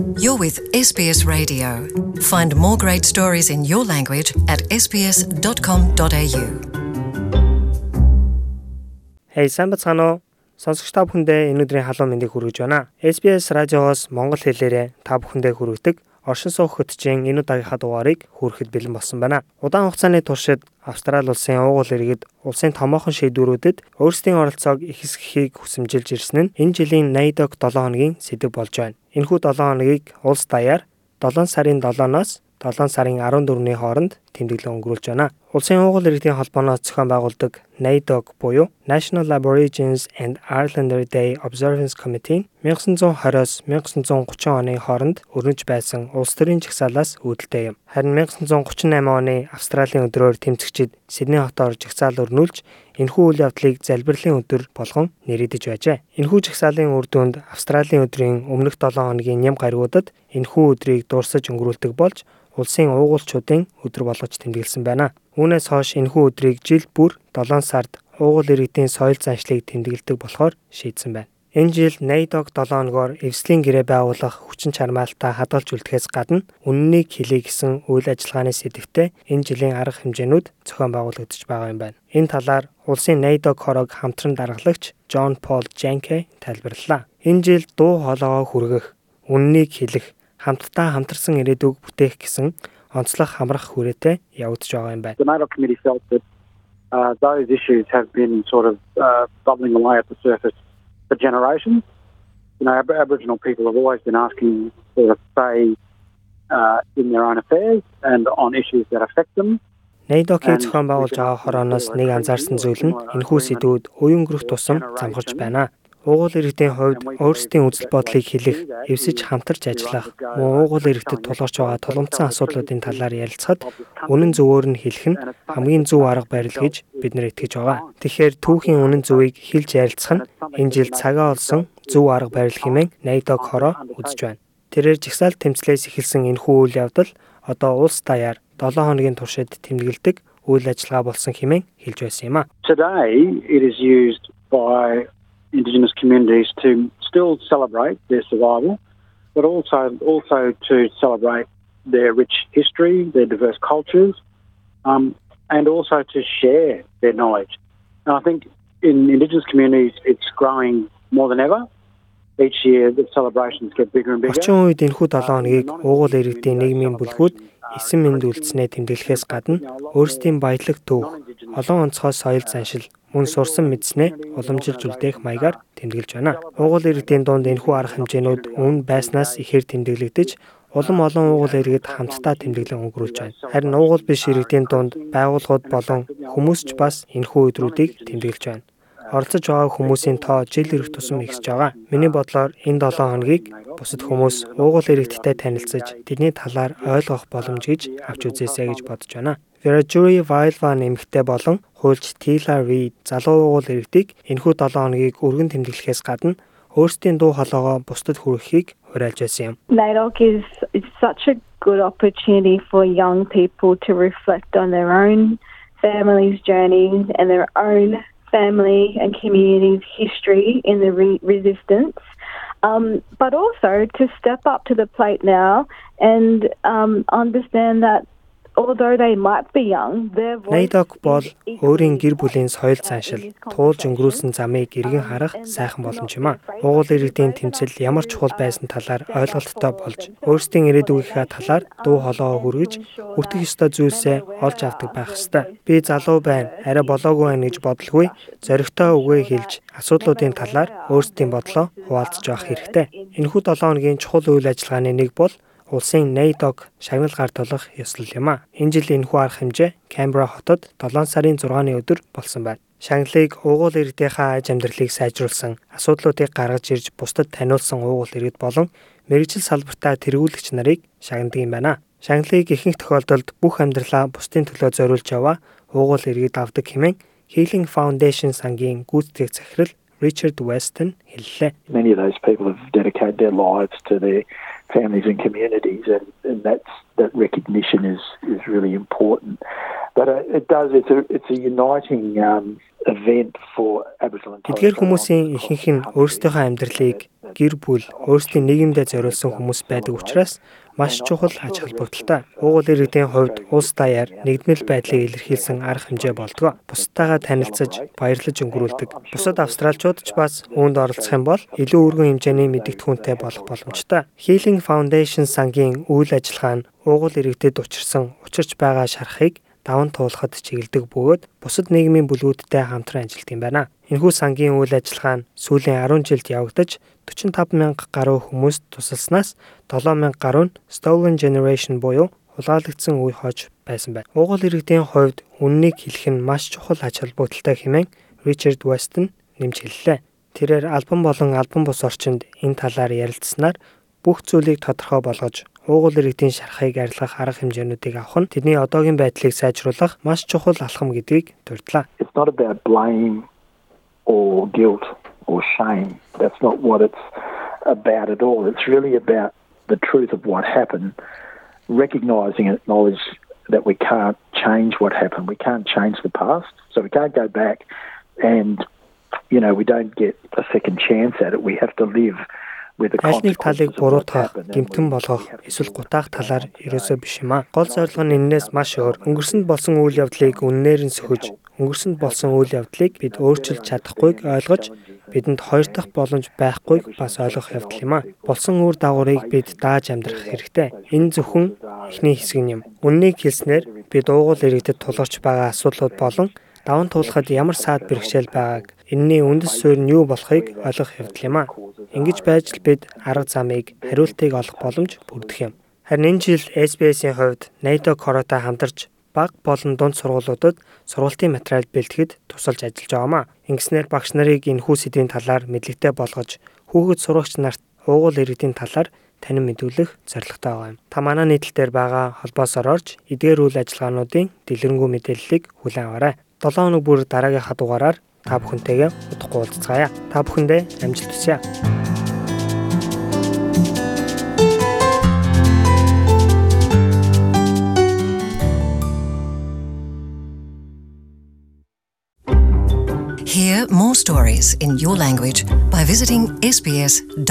You're with SBS Radio. Find more great stories in your language at sbs.com.au. Hey, сайн бацгаана уу? Сонсогч та бүхэндээ энэ өдрийн халуун мэндийг хүргэж байна. SBS радиогоос монгол хэлээрээ та бүхэндээ хүргэдэг оршин суух хөтжийн энэ удаагийнхаа дугаарыг хүрэхэд бэлэн болсон байна. Удаан хугацааны туршид Австрали улсын уугуул иргэд улсын томоохон шийдвэрүүдэд өөрсдийн оролцоог ихсгэхийг хүсэмжилж ирсэн нь энэ жилийн 80 7 хоногийн сэдэв болж байна. Энэхүү 7 хоногийг улс даяар 7 сарын 7-оос 7 сарын 14-ний хооронд тэмдэглэл өнгөрүүлж байна. Улсын уугуул иргэдийн холбооноос зохион байгуулдаг NAIDOC буюу National Aborigines and Islander Day Observance Committee 1920-оос 1930 оны хооронд өрнөж байсан улс төрийн жагсаалаас үүдэлтэй юм. Харин 1938 оны Австралийн өдрөөр тэмцэгчид Сидней хотоор жагсаал өрнүүлж энэхүү үйл явдлыг залбирлын өдөр болгон нэрийдэж байжээ. Энэхүү жагсаалын үр дүнд Австралийн өдрийн өмнөх 7 хоногийн ням гаригуудад энэхүү өдрийг дурсаж өнгөрүүлдэг болж улсын уугуулчдын өдөр болгож тэмдэглэсэн байна. Үүнээс хойш энэхүү өдрийг жил бүр 7 сард уугуул иргэдийн соёл заншлыг тэмдэглэдэг болохоор шийдсэн байна. Энэ жил NAIDOC 7 оногоор эвслийн гэрээ байгуулах хүчин чармаалтаа хадгалж үлдэхээс гадна үннийг хэлий гэсэн үйл ажиллагааны сэдэвтээ энэ жилийн арга хэмжээнүүд зохион байгуулагдаж байгаа юм байна. Энэ талаар улсын NAIDOC хорог хамтран даргалагч John Paul Jenke тайлбарллаа. Энэ жил дуу хоолойгоо хүргэх, үннийг хэлэх, хамтдаа хамтарсан ирээдүг бүтээх гэсэн онцлог хамрах хүрээтэй явагдаж байгаа юм байна. Uh, those issues have been sort of uh, bubbling away at the surface for generations. You know, Ab- Aboriginal people have always been asking for a say uh, in their own affairs and on issues that affect them. Нейдокийн зохион байгуулж байгаа хорооноос нэг анзаарсан зүйл нь энэхүү сэдвүүд уян өнгөрөх тусам замгарч байна. Уугуул иргэдийн хувьд өөрсдийн үзэл бодлыг хэлэх, эвсэж хамтарч ажиллах, мөн уугуул иргэдэд тулгарч байгаа тулгымцсан асуудлуудын талаар ярилцахад үнэн зөвөөр нь хэлэх нь хамгийн зөв арга барил гэж бид нар итгэж байгаа. Тэгэхээр түүхийн үнэн зөвийг хэлж ярилцах нь энэ жил цагаа олсон зөв арга барил хэмээн Найдог хороо үзэж байна. Тэрээр жигсаал тэмцлээс эхэлсэн энэхүү үйл явдал одоо улс даяар 7 хоногийн туршид тэмдэглэдэг үйл ажиллагаа болсон хэмээн хэлж байсан юм а. Today, it is used by Indigenous communities to still celebrate their survival, but also also to celebrate their rich history, their diverse cultures, um, and also to share their knowledge. And I think in Indigenous communities, it's growing more than ever. Each year, the celebrations get bigger and bigger. Орчин үед энэхүү 7 хоногийг уугуул иргэдийн нийгмийн бүлгүүд эсэм мэнд үлдснээ тэмдэглэхээс гадна өөрсдийн баялаг төв, олон онцгой соёл заншил, мөн сурсан мэдснээ уламжилж үлдээх маягаар тэмдэглэж байна. Уугуул иргэдийн дунд энэхүү арга хэмжээнүүд өмнө байснаас ихээр тэмдэглэгдэж улам олон уугуул иргэд хамтдаа тэмдэглэн өнгөрүүлж байна. Харин уугуул биш иргэдийн дунд байгууллагууд болон хүмүүс ч бас энэхүү өдрүүдийг тэмдэглэж байна оролцож байгаа хүмүүсийн тоо жил ирэх тусам ихсэж байгаа. Миний бодлоор энэ 7 хоногийг бусад хүмүүс уугуул иргэдтэй танилцаж тэдний талаар ойлгох боломж гэж авч үзээсэй гэж бодож байна. Веражури Вайлва нэмэгтэй болон хуульч Тила Рид залуу уугуул иргэдийг энэхүү 7 хоногийг өргөн тэмдэглэхээс гадна өөрсдийн дуу хоолойгоо бусдад хүргэхийг уриалж байсан юм. NAIDOC is, is such a good opportunity for young people to reflect on their own family's journey and their own family and community's history in the re- resistance, um, but also to step up to the plate now and um, understand that although they might be young, their voice Найдок бол өөрийн гэр бүлийн соёл цаашил туулж өнгөрүүлсэн замыг эргэн харах сайхан боломж юм а. Уугуул иргэдийн тэмцэл ямар чухал байсан талаар ойлголттой болж өөрсдийн ирээдүгийнхаа талаар дуу хоолойгоо хүргэж өртөх ёстой зүйлсээ олж авдаг байх ёстой. Би залуу байна, арай болоогүй байна гэж бодлгүй зоригтой үгээ хэлж асуудлуудын талаар өөрсдийн бодлоо хуваалцаж авах хэрэгтэй. Энэхүү 7 хоногийн чухал үйл ажиллагааны нэг бол улсын NAIDOC шагнал гар толгох ёслол юм а. Энэ жил энэхүү арга хэмжээ Canberra хотод 7 сарын 6-ны өдөр болсон байна. Шагналыг уугуул иргэдийнхаа аж амьдралыг сайжруулсан, асуудлуудыг гаргаж ирж бусдад таниулсан уугуул иргэд болон мэрэгжил салбартаа тэргүүлэгч нарыг шагнадаг юм байна. Шагналыг ихэнх тохиолдолд бүх амьдралаа бусдын төлөө зориулж яваа уугуул иргэд авдаг хэмээн Healing Foundation сангийн гүйцэтгэх захирал Richard Weston хэллээ. Many of those people have dedicated their lives to their families and communities, and, and that's that recognition is is really important. But uh, it does it's a it's a uniting um, event for Aboriginal and Torres Тэдгээр хүмүүсийн ихэнх нь өөрсдийнхөө амьдралыг гэр бүл, өөрсдийн нийгэмдээ зориулсан хүмүүс байдаг учраас маш чухал ач холбогдолтой. Уугуул иргэдийн хувьд улс даяар нэгдмэл байдлыг илэрхийлсэн арга хэмжээ болдгоо. Бусдтайгаа танилцаж, баярлаж өнгөрүүлдэг. Бусад австралчууд ч бас үүнд оролцох юм бол илүү өргөн хэмжээний мэдэгдэхүүнтэй болох боломжтой. Healing Foundation сангийн үйл ажиллагаа нь уугуул иргэдэд учирсан учирч байгаа шарахыг даван туулахад чиглэдэг бөгөөд бусад нийгмийн бүлгүүдтэй хамтран ажилладаг юм байна. Энэхүү сангийн үйл ажиллагаа нь сүүлийн 10 жилд явагдаж 45 мянга гаруй хүмүүст тусалснаас 7 мянга гаруй нь stolen generation буюу хулгайлагдсан үе хож байсан байна. Уугуул иргэдийн хувьд үннийг хэлэх нь маш чухал ач холбогдолтой хэмээн Ричард Вестон нэмж хэллээ. Тэрээр альбом болон альбом бус орчинд энэ талаар ярилцсанаар бүх зүйлийг тодорхой болгож уугуул иргэдийн шарахыг арилгах арга хэмжээнүүдийг авах нь тэдний одоогийн байдлыг сайжруулах маш чухал алхам гэдгийг дурдлаа. It's not about blame or guilt or shame. That's not what it's about at all. It's really about the truth of what happened, recognizing and acknowledge that we can't change what happened. We can't change the past. So we can't go back and you know, we don't get a second chance at it. We have to live Аль нэг талыг буруутгах, гэмтэн болгох, эсвэл гутаах талаар ерөөсөө биш юм аа. Гол зорилго нь энээс маш өөр. Өнгөрсөнд болсон үйл явдлыг үннээр нь сөхөж, өнгөрсөнд болсон үйл явдлыг бид өөрчилж чадахгүйг ойлгож, бидэнд хоёр дахь боломж байхгүйг бас ойлгох явдал юм аа. Болсон үр дагаврыг бид дааж амьдрах хэрэгтэй. Энэ зөвхөн эхний хэсэг юм. Үннийг хэлснээр бид уугуул иргэдэд тулгарч байгаа асуудлууд болон даван туулахад ямар саад бэрхшээл байгааг энэний үндэс суурь нь юу болохыг ойлгох явдал юм аа. Ингэж байж л бид арга замыг хариултыг олох боломж бүрдэх юм. Харин энэ жил SBS-ийн хувьд NATO Koroта хамтарч баг болон дунд сургуулиудад сургалтын материал бэлтгэхэд тусалж ажиллаж байгаамаа. Ингэснээр багш нарыг энэхүү сэдвийн талаар мэдлэгтэй болгож хүүхэд сурагч нарт уугуул иргэдийн талаар танин мэдүүлэх зорилготой байгаа юм. Та манай нийтлэлээр байгаа холбоосоор орж эдгээр үйл ажиллагаануудын дэлгэрэнгүй мэдээллийг хүлээн аваарай. 7 хоног бүр дараагийнхаа дугаараар та бүхэнтэйгээ удахгүй уулзцаая. Та бүхэндээ амжилт хүсье. Hear more stories in your language by visiting sbs.com.au.